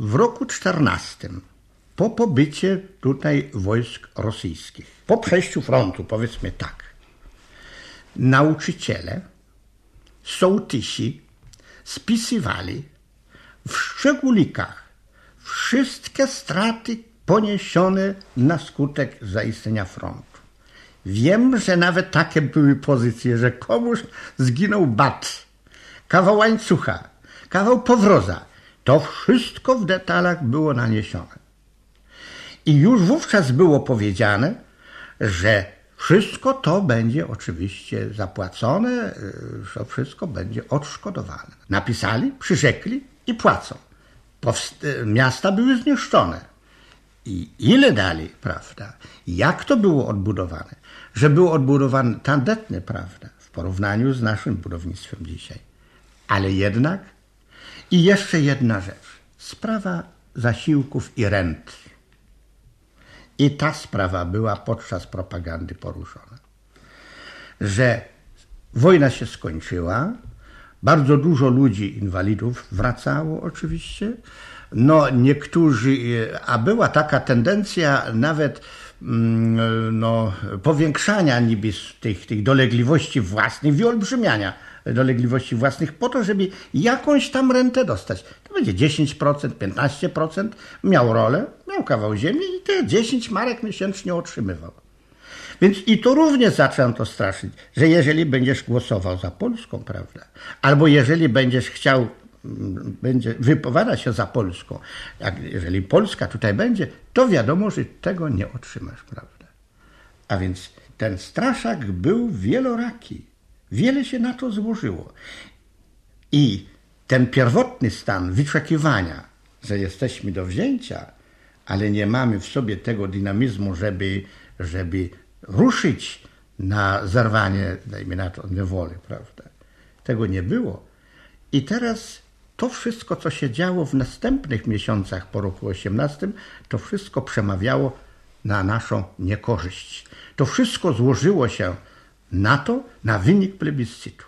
w roku 14, po pobycie tutaj wojsk rosyjskich, po przejściu frontu, powiedzmy tak, nauczyciele, sołtysi spisywali w szczególikach wszystkie straty poniesione na skutek zaistnienia frontu. Wiem, że nawet takie były pozycje, że komuś zginął bat, kawał łańcucha, kawał powroza. To wszystko w detalach było naniesione. I już wówczas było powiedziane, że wszystko to będzie oczywiście zapłacone, że wszystko będzie odszkodowane. Napisali, przyrzekli i płacą. Powst- miasta były zniszczone. I ile dali, prawda? Jak to było odbudowane? Że było odbudowane tandetnie, prawda? W porównaniu z naszym budownictwem dzisiaj. Ale jednak i jeszcze jedna rzecz. Sprawa zasiłków i rent. I ta sprawa była podczas propagandy poruszona. Że wojna się skończyła, bardzo dużo ludzi, inwalidów wracało oczywiście. No niektórzy, a była taka tendencja nawet mm, no, powiększania niby tych, tych dolegliwości własnych, wyolbrzymiania dolegliwości własnych po to, żeby jakąś tam rentę dostać. To będzie 10%, 15%, miał rolę, miał kawał ziemi i te 10 marek miesięcznie otrzymywał. Więc i to również zaczęto straszyć, że jeżeli będziesz głosował za Polską, prawda, albo jeżeli będziesz chciał będzie wypowiadać się za Polską, jak, jeżeli Polska tutaj będzie, to wiadomo, że tego nie otrzymasz, prawda. A więc ten straszak był wieloraki. Wiele się na to złożyło. I ten pierwotny stan wyczekiwania, że jesteśmy do wzięcia, ale nie mamy w sobie tego dynamizmu, żeby, żeby ruszyć na zerwanie, dajmy na to, niewoli, prawda? Tego nie było. I teraz to wszystko, co się działo w następnych miesiącach po roku 18, to wszystko przemawiało na naszą niekorzyść. To wszystko złożyło się na to, na wynik plebiscytu.